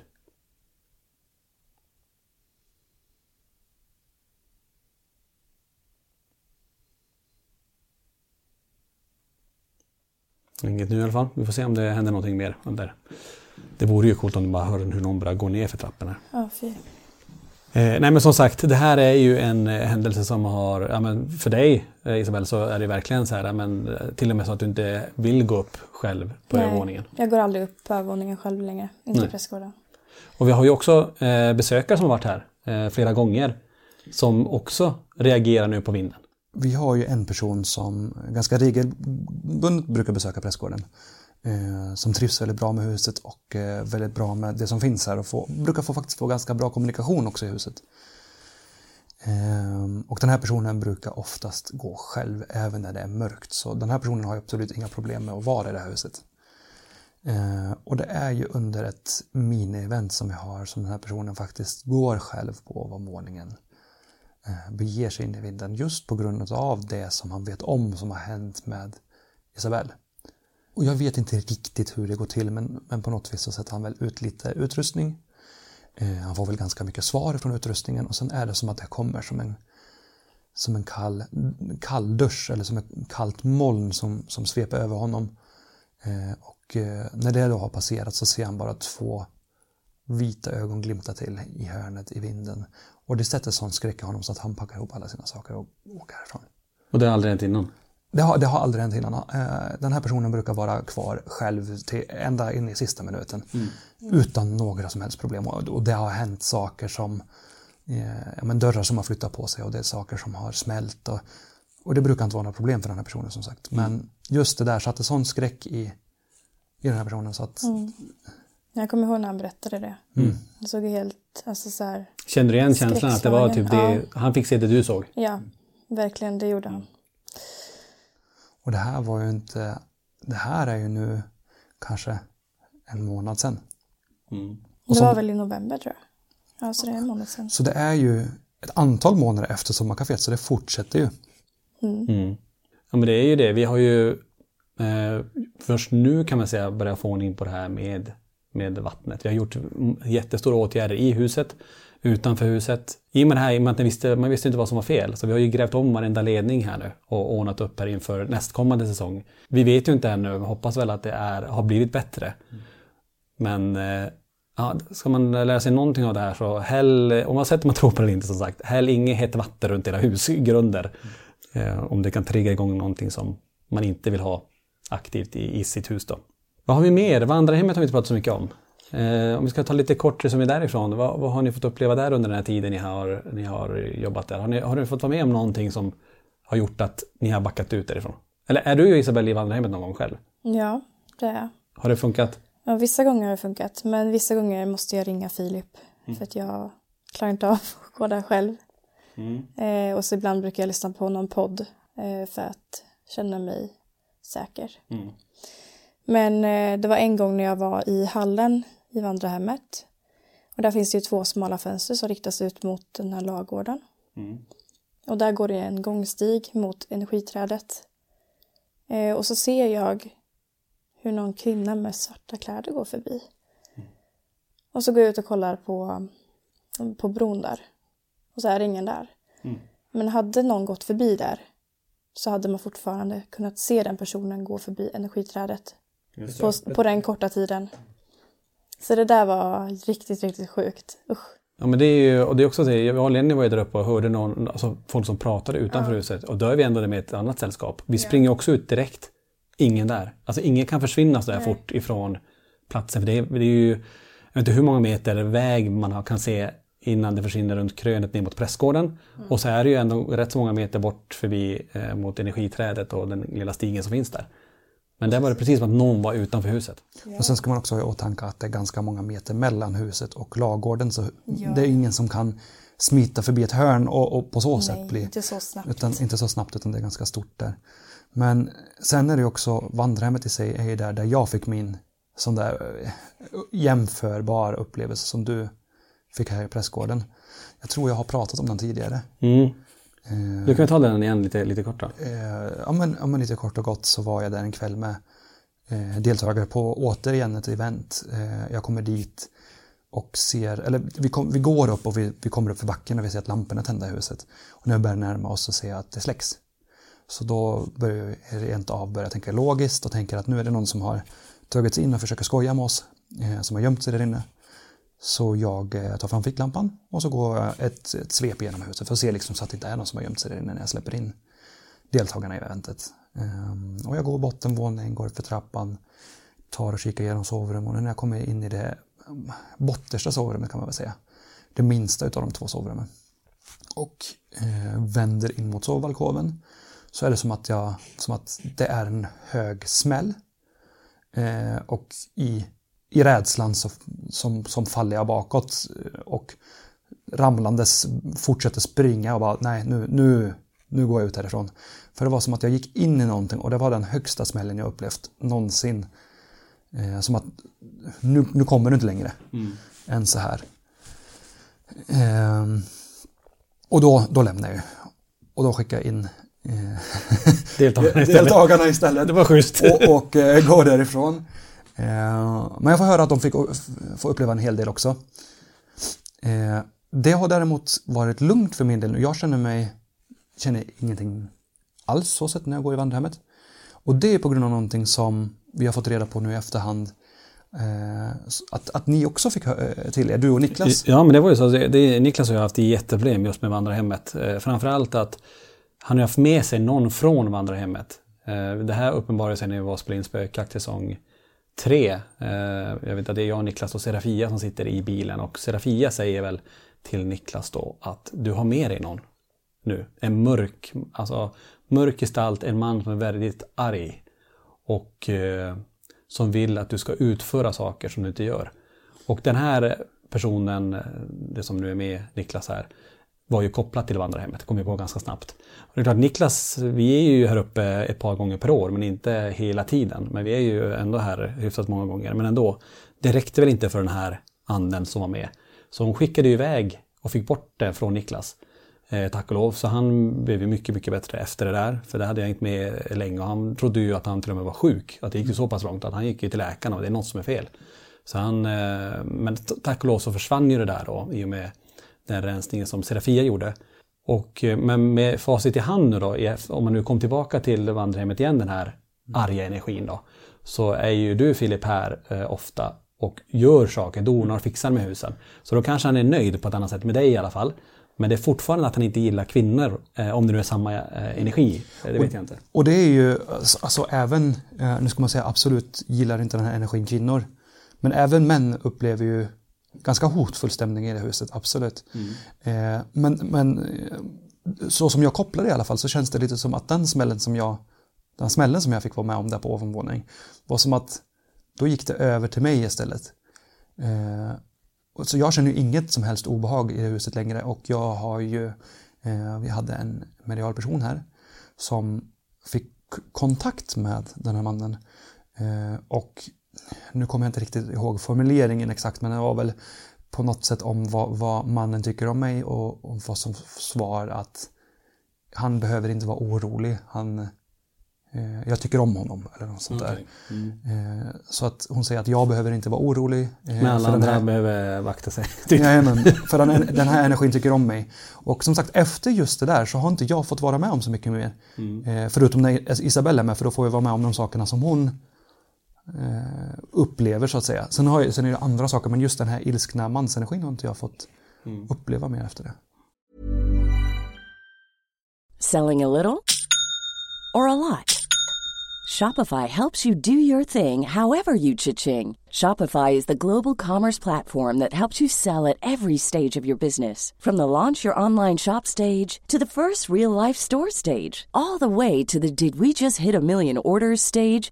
Inget nu i alla fall. Vi får se om det händer någonting mer. Där. Det vore ju coolt om du bara hör hur någon bara går ner för trappen här. Ja, fy. Eh, nej men som sagt, det här är ju en eh, händelse som har, ja, men för dig eh, Isabel så är det verkligen så här, ja, men, eh, till och med så att du inte vill gå upp själv på övervåningen. jag går aldrig upp på övervåningen själv längre. Inte Nej. i pressgården. Och vi har ju också eh, besökare som har varit här eh, flera gånger som också reagerar nu på vinden. Vi har ju en person som ganska regelbundet brukar besöka Prästgården. Eh, som trivs väldigt bra med huset och eh, väldigt bra med det som finns här och få, brukar få, faktiskt få ganska bra kommunikation också i huset. Eh, och den här personen brukar oftast gå själv även när det är mörkt. Så den här personen har absolut inga problem med att vara i det här huset. Eh, och det är ju under ett mini-event som vi har som den här personen faktiskt går själv på ovanvåningen. Eh, beger sig in i vinden just på grund av det som han vet om som har hänt med Isabelle. Och jag vet inte riktigt hur det går till men, men på något vis så sätter han väl ut lite utrustning. Eh, han får väl ganska mycket svar från utrustningen och sen är det som att det kommer som en, som en kall, kall dusch eller som ett kallt moln som, som sveper över honom. Eh, och eh, när det då har passerat så ser han bara två vita ögon glimta till i hörnet i vinden. Och det sätter sån skräck i honom så att han packar ihop alla sina saker och åker härifrån. Och det har aldrig hänt innan? Det har, det har aldrig hänt innan. Eh, den här personen brukar vara kvar själv till ända in i sista minuten. Mm. Utan några som helst problem. Och det har hänt saker som ja, men dörrar som har flyttat på sig och det är saker som har smält. Och, och det brukar inte vara några problem för den här personen som sagt. Mm. Men just det där satte sån skräck i, i den här personen så att mm. Jag kommer ihåg när han berättade det. Mm. Det såg helt, alltså så här, Kände du igen känslan att det var typ det, ja. han fick se det du såg? Ja, verkligen, det gjorde han. Och det här var ju inte, det här är ju nu kanske en månad sedan. Mm. det var väl i november tror jag. Ja, så det är en månad sedan. Så det är ju ett antal månader efter sommarkaféet, så det fortsätter ju. Mm. Mm. Ja, men det är ju det. Vi har ju eh, först nu kan man säga börjat få ordning på det här med med vattnet. Vi har gjort jättestora åtgärder i huset, utanför huset. I och med det här, i och med att man visste, man visste inte vad som var fel, så vi har ju grävt om varenda ledning här nu och ordnat upp här inför nästkommande säsong. Vi vet ju inte ännu, men hoppas väl att det är, har blivit bättre. Men eh, ja, ska man lära sig någonting av det här så häll, om man sätter man tror på det eller inte som sagt, häll inget hett vatten runt era husgrunder. Eh, om det kan trigga igång någonting som man inte vill ha aktivt i, i sitt hus då. Vad har vi mer? Vandrarhemmet har vi inte pratat så mycket om. Eh, om vi ska ta lite kort resumé därifrån. Vad, vad, har ni fått uppleva där under den här tiden ni har, ni har jobbat där? Har ni, har ni fått vara med om någonting som har gjort att ni har backat ut därifrån? Eller är du och Isabelle i vandrarhemmet någon gång själv? Ja, det är jag. Har det funkat? Ja, vissa gånger har det funkat. Men vissa gånger måste jag ringa Filip. Mm. För att jag klarar inte av att gå där själv. Mm. Eh, och så ibland brukar jag lyssna på någon podd eh, för att känna mig säker. Mm. Men eh, det var en gång när jag var i hallen i vandrarhemmet. Och där finns det ju två smala fönster som riktas ut mot den här lagården. Mm. Och där går det en gångstig mot energiträdet. Eh, och så ser jag hur någon kvinna med svarta kläder går förbi. Mm. Och så går jag ut och kollar på, på bron där. Och så är det ingen där. Mm. Men hade någon gått förbi där så hade man fortfarande kunnat se den personen gå förbi energiträdet på, på den korta tiden. Så det där var riktigt, riktigt sjukt. Usch. Ja men det är ju, och det är också det, jag och Lenny var ju där uppe och hörde någon, alltså folk som pratade utanför ja. huset och då är vi ändå där med ett annat sällskap. Vi ja. springer också ut direkt. Ingen där. Alltså ingen kan försvinna så där Nej. fort ifrån platsen. För det är, det är ju, jag vet inte hur många meter väg man kan se innan det försvinner runt krönet ner mot prästgården. Mm. Och så är det ju ändå rätt så många meter bort förbi eh, mot energiträdet och den lilla stigen som finns där. Men där var det precis som att någon var utanför huset. Ja. Och sen ska man också ha i åtanke att det är ganska många meter mellan huset och lagården. Så ja. det är ingen som kan smita förbi ett hörn och, och på så Nej, sätt bli... inte så snabbt. Utan, inte så snabbt utan det är ganska stort där. Men sen är det också, vandrarhemmet i sig är ju där, där jag fick min sån där eh, jämförbar upplevelse som du fick här i prästgården. Jag tror jag har pratat om den tidigare. Mm. Du kan ta den igen lite, lite kort då. Eh, ja men, ja men lite kort och gott så var jag där en kväll med eh, deltagare på återigen ett event. Eh, jag kommer dit och ser, eller vi, kom, vi går upp och vi, vi kommer upp för backen och vi ser att lamporna tända i huset. Och när vi börjar närma oss så ser jag att det släcks. Så då börjar jag rent av börja tänka logiskt och tänker att nu är det någon som har tagit sig in och försöker skoja med oss, som har gömt sig där inne. Så jag eh, tar fram ficklampan och så går jag ett, ett svep genom huset för att se liksom så att det inte är någon som har gömt sig där inne när jag släpper in deltagarna i eventet. Ehm, och jag går bottenvåningen, går för trappan, tar och kikar igenom sovrummen och när jag kommer in i det mm, bottersta sovrummet kan man väl säga, det minsta utav de två sovrummen och eh, vänder in mot sovalkoven så är det som att, jag, som att det är en hög smäll eh, och i i rädslan så, som, som faller jag bakåt och ramlandes fortsätter springa och bara nej nu, nu, nu går jag ut härifrån. För det var som att jag gick in i någonting och det var den högsta smällen jag upplevt någonsin. Eh, som att nu, nu kommer du inte längre än så här. Eh, och då, då lämnar jag ju. Och då skickar jag in eh, Deltagarna istället. deltagarna istället. Det var schysst. och, och eh, går därifrån. Eh, men jag får höra att de fick få uppleva en hel del också. Eh, det har däremot varit lugnt för min del nu. Jag känner mig, känner ingenting alls så sett när jag går i vandrarhemmet. Och det är på grund av någonting som vi har fått reda på nu i efterhand. Eh, att, att ni också fick till er, du och Niklas. Ja, men det var ju så. Det, det, Niklas har ju haft jätteproblem just med vandrarhemmet. Framförallt att han har haft med sig någon från vandrarhemmet. Det här uppenbarade sig när vi var och spelade in spökjakt säsong tre. Eh, jag vet att det är jag, Niklas och Serafia som sitter i bilen och Serafia säger väl till Niklas då att du har med dig någon nu. En mörk, alltså mörk gestalt, en man som är väldigt arg och eh, som vill att du ska utföra saker som du inte gör. Och den här personen, eh, det som nu är med Niklas här, var ju kopplat till vandrarhemmet, det kom ju på ganska snabbt. Och det är klart, Niklas, vi är ju här uppe ett par gånger per år, men inte hela tiden. Men vi är ju ändå här hyfsat många gånger. Men ändå, det räckte väl inte för den här anden som var med. Så hon skickade ju iväg och fick bort det från Niklas. Eh, tack och lov. Så han blev ju mycket, mycket bättre efter det där. För det hade jag inte med länge och han trodde ju att han till och med var sjuk. Att det gick ju så pass långt att han gick ju till läkaren och det är något som är fel. Så han, eh, men tack och lov så försvann ju det där då i och med den rensningen som Serafia gjorde. Och, eh, men med facit i hand nu då, om man nu kom tillbaka till vandrarhemmet igen, den här arga energin då. Så är ju du Filip här eh, ofta och gör saker, donar och fixar med husen. Så då kanske han är nöjd på ett annat sätt med dig i alla fall. Men det är fortfarande att han inte gillar kvinnor, eh, om det nu är samma eh, energi. Eh, Det vet jag inte. Och det är ju, alltså, alltså även, eh, nu ska man säga absolut gillar inte den här energin kvinnor. Men även män upplever ju ganska hotfull stämning i det huset, absolut. Eh, men, men eh, så som jag kopplar det i alla fall så känns det lite som att den smällen som jag, den smällen som jag fick vara med om där på ovanvåning var som att då gick det över till mig istället. Eh, så jag känner ju inget som helst obehag i det huset längre och jag har ju, eh, vi hade en medial person här som fick kontakt med den här mannen. Eh, och nu kommer jag inte riktigt ihåg formuleringen exakt men det var väl på något sätt om vad, vad mannen tycker om mig och, och vad som svar att han behöver inte vara orolig. Han, eh, jag tycker om honom eller något sånt där. Eh, så att hon säger att jag behöver inte vara orolig. Eh, Men alla andra här- behöver vakta sig. Jajamän, för den, den här energin tycker om mig. Och som sagt, efter just det där så har inte jag fått vara med om så mycket mer. Eh, förutom när Isabella är med, för då får jag vara med om de sakerna som hon upplever så att säga. Sen, har jag, sen är det andra saker, men just den här ilskna mansenergin har inte jag fått uppleva mer efter det. Selling a little or a lot? Shopify helps you do your thing however you cha-ching. Shopify is the global commerce platform that helps you sell at every stage of your business. From the launch your online shop stage to the first real life store stage, all the way to the did we just hit a million orders stage.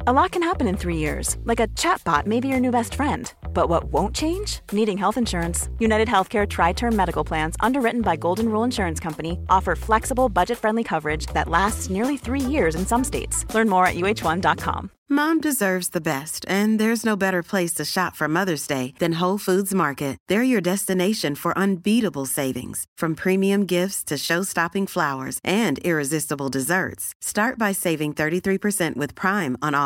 A lot can happen in three years, like a chatbot may be your new best friend. But what won't change? Needing health insurance. United Healthcare Tri Term Medical Plans, underwritten by Golden Rule Insurance Company, offer flexible, budget friendly coverage that lasts nearly three years in some states. Learn more at uh1.com. Mom deserves the best, and there's no better place to shop for Mother's Day than Whole Foods Market. They're your destination for unbeatable savings, from premium gifts to show-stopping flowers and irresistible desserts. Start by saving 33% with Prime on all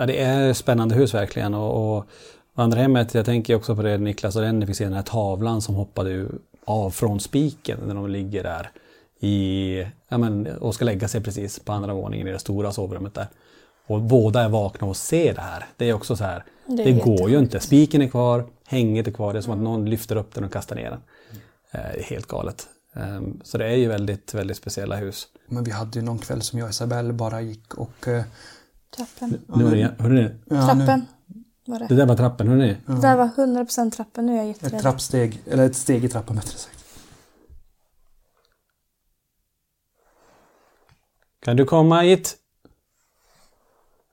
Ja, det är spännande hus verkligen. Och, och vandrarhemmet, jag tänker också på det Niklas och Renny fick se den här tavlan som hoppade av från spiken när de ligger där i, ja, men, och ska lägga sig precis på andra våningen i det stora sovrummet där. Och båda är vakna och ser det här. Det är också så här, Det det, går ju inte. Spiken är kvar, hänget är kvar. Det är som att någon lyfter upp den och kastar ner den. Eh, Det är helt galet. Ehm, Så det är ju väldigt, väldigt speciella hus. Men vi hade ju någon kväll som jag och Isabelle bara gick och... Trappen. Nu var det, hörrni, ja, Trappen var det. det där var trappen, hörni. Det där var 100% trappen. Nu är jag Ett jätterädd. trappsteg, eller ett steg i trappan bättre sagt. Kan du komma hit?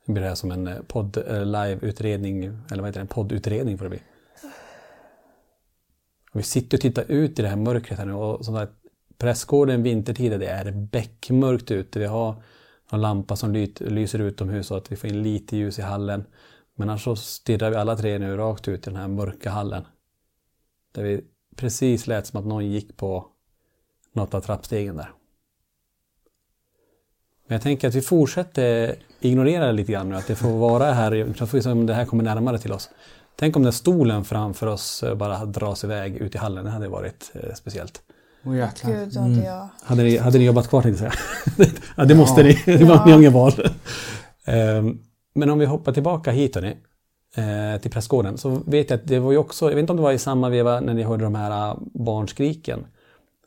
Nu blir det här som en eh, podd, eh, live-utredning, eller vad heter det, en poddutredning får det bli. Och vi sitter och tittar ut i det här mörkret här nu och som sagt, Prästgården vintertid, det är beckmörkt ute. Vi har en lampa som lyser utomhus så att vi får in lite ljus i hallen. Men annars så stirrar vi alla tre nu rakt ut i den här mörka hallen. Där vi precis lät som att någon gick på något av trappstegen där. Men jag tänker att vi fortsätter ignorera det lite grann nu, att det får vara här, så får vi se om det här kommer närmare till oss. Tänk om den stolen framför oss bara dras iväg ut i hallen, det hade varit eh, speciellt. Jäklar. Gud, hade jag... Hade ni, hade ni jobbat kvar tänkte jag säga. ja, det måste ni, det var Ja. ni har inget val. Ehm, Men om vi hoppar tillbaka hit hörni, eh, till prästgården, så vet jag att det var ju också, jag vet inte om det var i samma veva när ni hörde de här eh, barnskriken.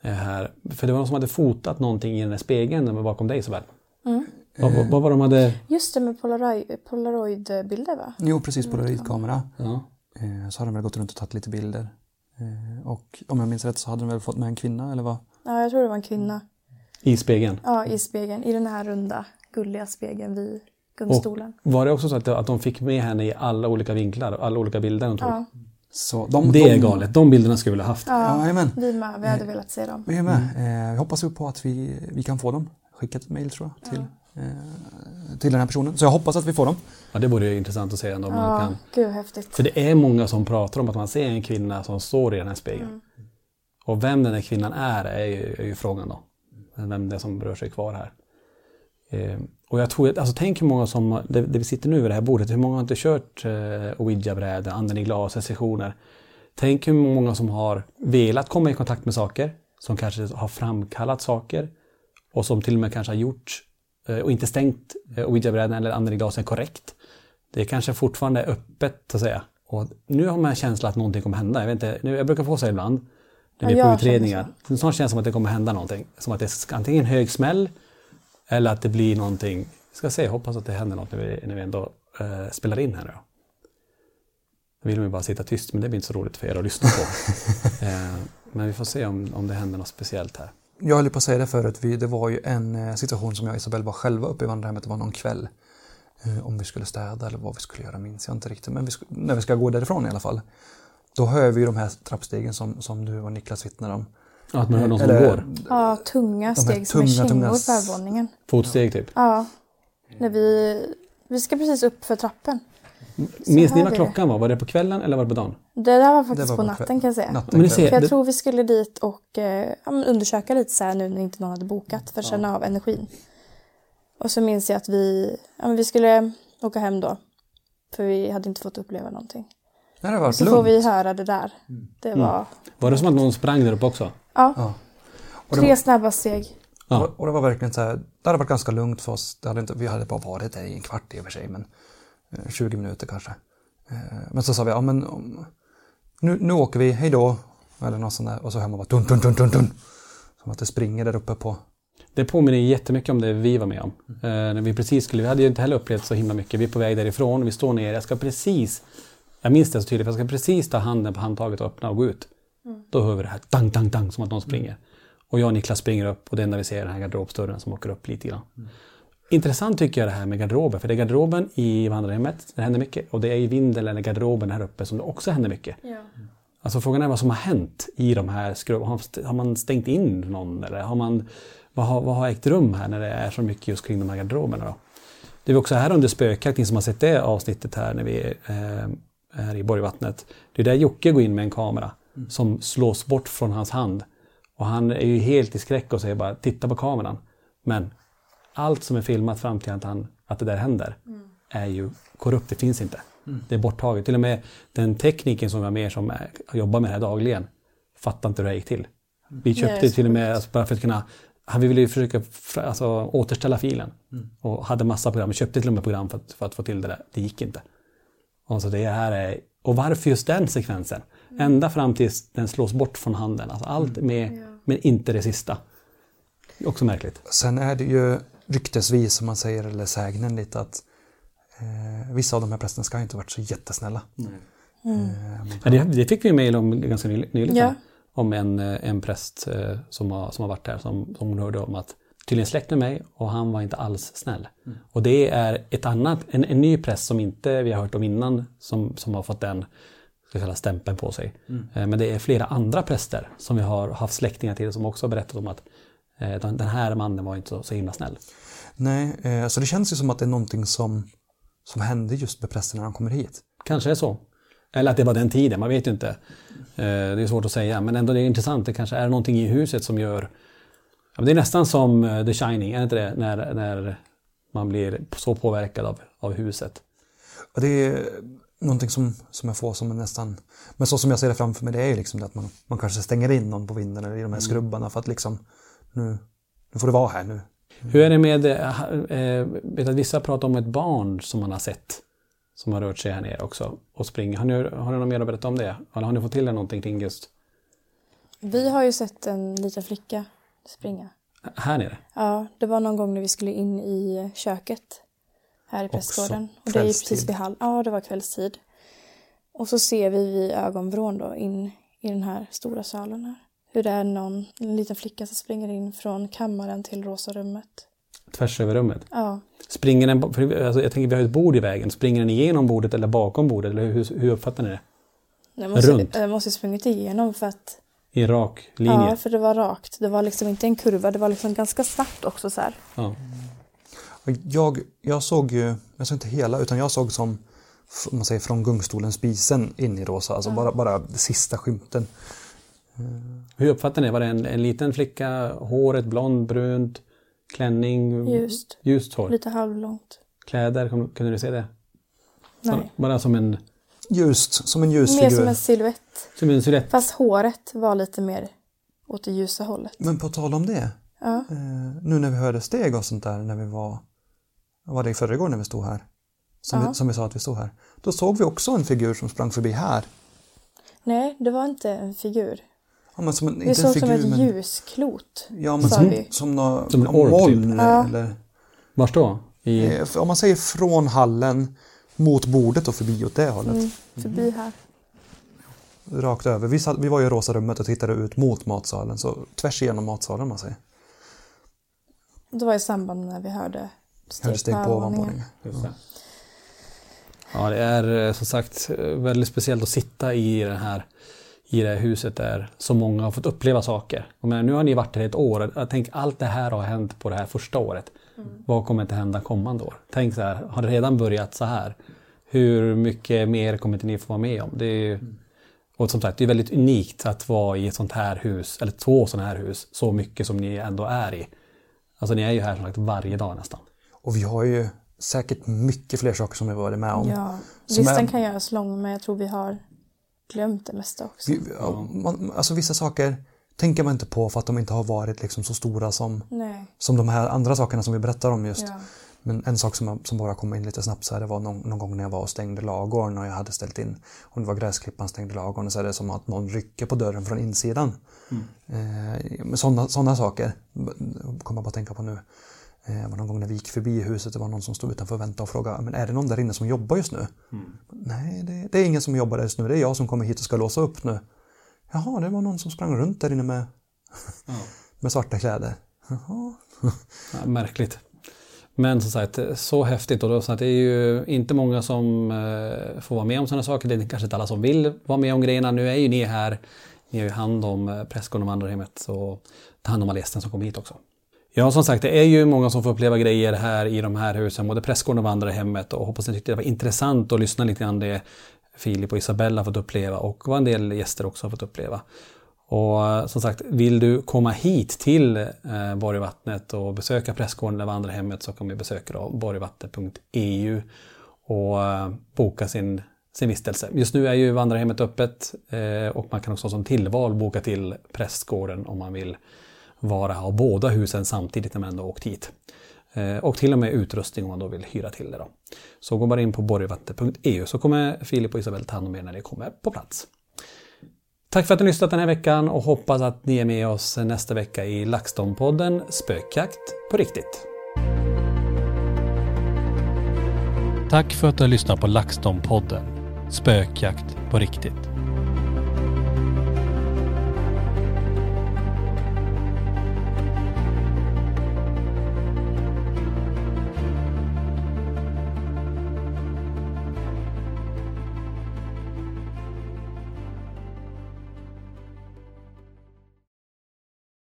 eh, Här. För det var någon som hade fotat någonting i den där spegeln bakom dig Isabel. Mm. Vad, vad, vad var de hade... Just det med polaroid, polaroidbilder va? Jo, precis på polaroidkamera. Ja. Eh, Så hade de väl gått runt och tagit lite bilder. Eh, Och om jag minns rätt så hade de väl fått med en kvinna eller vad? Ja, jag tror det var en kvinna. I spegeln. Ja, i spegeln. I den här runda, gulliga spegeln vid gungstolen. Var det också så att, att de fick med henne i alla olika vinklar, alla olika bilder de tog? Ja. Så de, Det är de, galet, de bilderna skulle vi vilja haft. Ja, Jajamän. vi med. Vi hade velat se dem. Vi är med. Eh, Vi hoppas på att vi, vi kan få dem. Skicka ett mejl tror jag till, eh, till den här personen. Så jag hoppas att vi får dem. Ja, det vore ju intressant att se ändå om man Ja, kan. gud häftigt. För det är många som pratar om att man ser en kvinna som står i den här spegeln. Mm. Och vem den här kvinnan är, är ju, är ju frågan då. Vem det är som rör sig kvar här. Eh, och jag tror, alltså tänk hur många som, där, där vi sitter nu vid det här bordet, hur många har inte kört eh, ouija-brädor, anden i glas, sessioner. Tänk hur många som har velat komma i kontakt med saker, som kanske har framkallat saker och som till och med kanske har gjort eh, och inte stängt eh, ouija-brädan eller anden i glasen korrekt. Det kanske fortfarande är öppet så att säga. Och nu har man en känsla att någonting kommer hända. Jag, vet inte, nu, jag brukar få så ibland när vi är på jag utredningar. Det snart känns som att det kommer hända någonting. Som att det är antingen en hög smäll eller att det blir någonting. Vi ska se, jag hoppas att det händer något när vi, när vi ändå eh, spelar in här nu. Då vill man bara sitta tyst, men det blir inte så roligt för er att lyssna på. eh, men vi får se om, om det händer något speciellt här. Jag höll på att säga det förut. Vi, det var ju en eh, situation som jag och Isabelle var själva uppe i vandrarhemmet. Det var någon kväll. Eh, Om vi skulle städa eller vad vi skulle göra minns jag inte riktigt. Men vi sk- när vi ska gå därifrån i alla fall. Då hör vi ju de här trappstegen som, som du och Niklas vittnar om. Ja, att man hör någon som Eller- går. Ja, tunga steg som är kängor på övervåningen. Fotsteg typ. Ja. När vi, vi ska precis upp för trappen. Minns ni vad klockan var? Var det på kvällen eller var det på dagen? Det där var faktiskt var på på natten kväll- kan jag säga. Natten, Men ni ser- jag det- tror vi skulle dit och eh, ja, undersöka lite så här nu när inte någon hade bokat för att känna av energin. Och så minns jag att vi, ja, men vi skulle åka hem då. För vi hade inte fått uppleva någonting. Det var Så lugnt. får vi höra det där. Det var Var det som att någon sprang där uppe också? ja, Ja. Tre var, snabba steg. Ja. och det var verkligen så här. Det hade varit ganska lugnt för oss. Det hade inte, vi hade bara varit där i en kvart i och för sig. Men 20 minuter kanske. Eh, Men så sa vi, ja men nu, nu åker vi, hej då. Eller något sånt där. Och så hör man bara dun, dun, dun, dun, dun. Som att det springer där uppe på. Det påminner jättemycket om det vi var med om. Eh, när vi precis skulle, vi hade ju inte heller upplevt så himla mycket. Vi är på väg därifrån, vi står ner, jag ska precis, jag minns det så tydligt, jag ska precis ta handen på handtaget och öppna och gå ut. Då hör vi det här dang, dang, dang som att någon springer. Och jag och Niklas springer upp och det enda vi ser är den här garderobsdörren som åker upp lite grann. Intressant tycker jag det här med garderoben, för det är garderoben i vandrarhemmet, det händer mycket. Och det är i vinden eller garderoben här uppe som det också händer mycket. Alltså frågan är vad som har hänt i de här skruv... Har, man stängt in någon eller har man... Vad har, vad har ägt rum här när det är så mycket just kring de här garderoberna då? Det är också här under spökjakt, ni som har sett det avsnittet här när vi eh, är i Borgvattnet. Det är där Jocke går in med en kamera som slås bort från hans hand. Och han är ju helt i skräck och säger bara titta på kameran. Men allt som är filmat fram till att, han, att det där händer är ju korrupt, det finns inte. Det är borttaget. Till och med den tekniken som vi har med som är, jobbar med det här dagligen fattar inte hur det här gick till. Vi det är köpte till och med, alltså, bara för att kunna vi ville ju försöka alltså, återställa filen. Och hade massa program. Vi köpte till och med program för att, för att få till det där. Det gick inte. Och, så det här är, och varför just den sekvensen? Ända fram tills den slås bort från handen. Alltså allt med, men inte det sista. Också märkligt. Sen är det ju ryktesvis, som man säger, eller sägnen lite att eh, vissa av de här prästerna ska inte ha varit så jättesnälla. Ja, det, det fick vi mejl om ganska nyl- nyligen. Ja. Om en, eh, en präst eh, som har, som har varit där som, som hon hörde om att tydligen släkt med mig och han var inte alls snäll. Och det är ett annat, en, en ny präst som inte vi har hört om innan som, som har fått den ska jag kalla, stämpeln på sig. Eh, Men det är flera andra präster som vi har haft släktingar till som också har berättat om att eh, den den här mannen var inte så, så himla snäll. Nej, eh, så det känns ju som att det är någonting som, som hände just med prästen när han kommer hit. Kanske är så. Eller att det var den tiden, man vet ju inte. Eh, Det är svårt att säga, men ändå det är intressant. Det kanske är någonting i huset som gör... Ja, Det är nästan som eh, The Shining, är det inte det? När, när man blir så påverkad av, av huset. Och det är någonting som, som jag får som nästan... Men så som jag ser det framför mig, det är ju liksom det att man, man kanske stänger in någon på vinden eller i de här skrubbarna för att liksom... Nu, nu får det vara här nu. Hur är det med... eh, Eh, vet att vissa pratar om ett barn som man har sett. Som har rört sig här nere också och springer. Har ni, har ni något mer att berätta om det? Eller har ni fått till er någonting kring just Vi har ju sett en liten flicka springa. här nere? Ja, det var någon gång när vi skulle in i köket här i prästgården. Och det är precis vid halv. Ja, det var kvällstid. Och så ser vi vid ögonvrån då in i den här stora salen här. Hur det är någon, en liten flicka som springer in från kammaren till rosa rummet. Tvärs över rummet? Ja, Springer den, för alltså jag tänker vi har ett bord i vägen, springer den igenom bordet eller bakom bordet? Eller hur, hur uppfattar ni det? jag måste, Runt? jag måste sprungit igenom för att... I rak linje? Ja, för det var rakt. Det var liksom inte en kurva, det var liksom ganska snabbt också så här. Ja. Jag, jag såg ju, jag såg inte hela, utan jag såg som, man säger från gungstolen spisen in i rosa, alltså bara, bara det sista skymten. Hur uppfattar ni det? Var det en, en liten flicka, håret blond, brunt, klänning? Ljust. Ljust hår? Lite halvlångt. Kläder, kunde du se det? Nej. Bara som en, Ljust, som en ljus Mer som en silhuett. som en silhuett? Fast håret var lite mer åt det ljusa hållet. Men på tal om det, Ja. eh, nu när vi hörde steg och sånt där när vi var, var det i förrgår när vi stod här? Som, Ja. vi, som vi sa att vi stod här. Då såg vi också en figur som sprang förbi här. Nej, det var inte en figur. Ja, men som en, Det såg en som ett men, ljusklot. Ja, men som, vi. som, nå, Som en orb, moln. typ. Ja. Eller, Vars då? I, eh, om man säger från hallen mot bordet och förbi åt det hållet. Mm, förbi här. Rakt över. Vi, satt, vi var i rosa rummet och tittade ut mot matsalen. Så tvärs igenom matsalen om man säger. Det var i samband när vi hörde steg, Hörde steg på ovanvåningen. Ja, det är eh, som sagt eh, väldigt speciellt att sitta i, den här, i det här huset där så många har fått uppleva saker. Jag menar, nu har ni varit här ett år. Jag tänker allt det här har hänt på det här första året. Vad kommer inte hända kommande år? Tänk så här, har det redan börjat så här? Hur mycket mer kommer inte ni få vara med om? Det är ju, och som sagt, det är väldigt unikt att vara i ett sånt här hus, eller två sådana här hus, så mycket som ni ändå är i. Alltså ni är ju här som sagt varje dag nästan. Och vi har ju säkert mycket fler saker som vi varit med om. Ja, listan är- kan göras lång men jag tror vi har glömt det mesta också. Vi, ja, man, alltså vissa saker tänker man inte på för att de inte har varit liksom så stora som, Nej. som de här andra sakerna som vi berättar om just. Ja. Men en sak som, som bara kom in lite snabbt så här, det var någon, någon gång när jag var och stängde lagården och jag hade ställt in, om det var gräsklippan stängde lagården så är det som att någon rycker på dörren från insidan. Eh, men sådana såna saker kommer jag bara tänka på nu. Eh, det var någon gång när vi gick förbi huset, det var någon som stod utanför och väntade och frågade, men är det någon där inne som jobbar just nu? Nej, det, det är ingen som jobbar där just nu, det är jag som kommer hit och ska låsa upp nu. Jaha, det var någon som sprang runt där inne med, med svarta kläder. Jaha. Ja, märkligt. Men som sagt, så häftigt. Och då, så att det är ju inte många som eh, får vara med om sådana saker. Det är kanske inte alla som vill vara med om grejerna. Nu är ju ni här. Ni har ju hand om eh, Prästgården och vandrarhemmet. Och tar hand om alla gästerna som kommer hit också. Ja, som sagt, det är ju många som får uppleva grejer här i de här husen. Både Prästgården och vandrarhemmet. Och hoppas ni tyckte det var intressant att lyssna lite grann det Filip och Isabella fått uppleva. Och vad en del gäster också har fått uppleva. Och eh, som sagt, vill du komma hit till eh, Borgvattnet och besöka Prästgården eller Vandrarhemmet så kan vi besöka borgvattnet.eu. och eh, boka sin, sin vistelse. Just nu är ju vandrarhemmet öppet eh, och man kan också som tillval boka till prästgården om man vill vara ha båda husen samtidigt när man ändå åkt hit. Eh, och till och med utrustning om man då vill hyra till det. Då. Så gå bara in på borgvatten.eu så kommer Filip och Isabelle ta hand om er när ni kommer på plats. Tack för att ni lyssnat den här veckan och hoppas att ni är med oss nästa vecka i LaxTon-podden Spökjakt på riktigt. Tack för att du har lyssnat på LaxTon-podden Spökjakt på riktigt.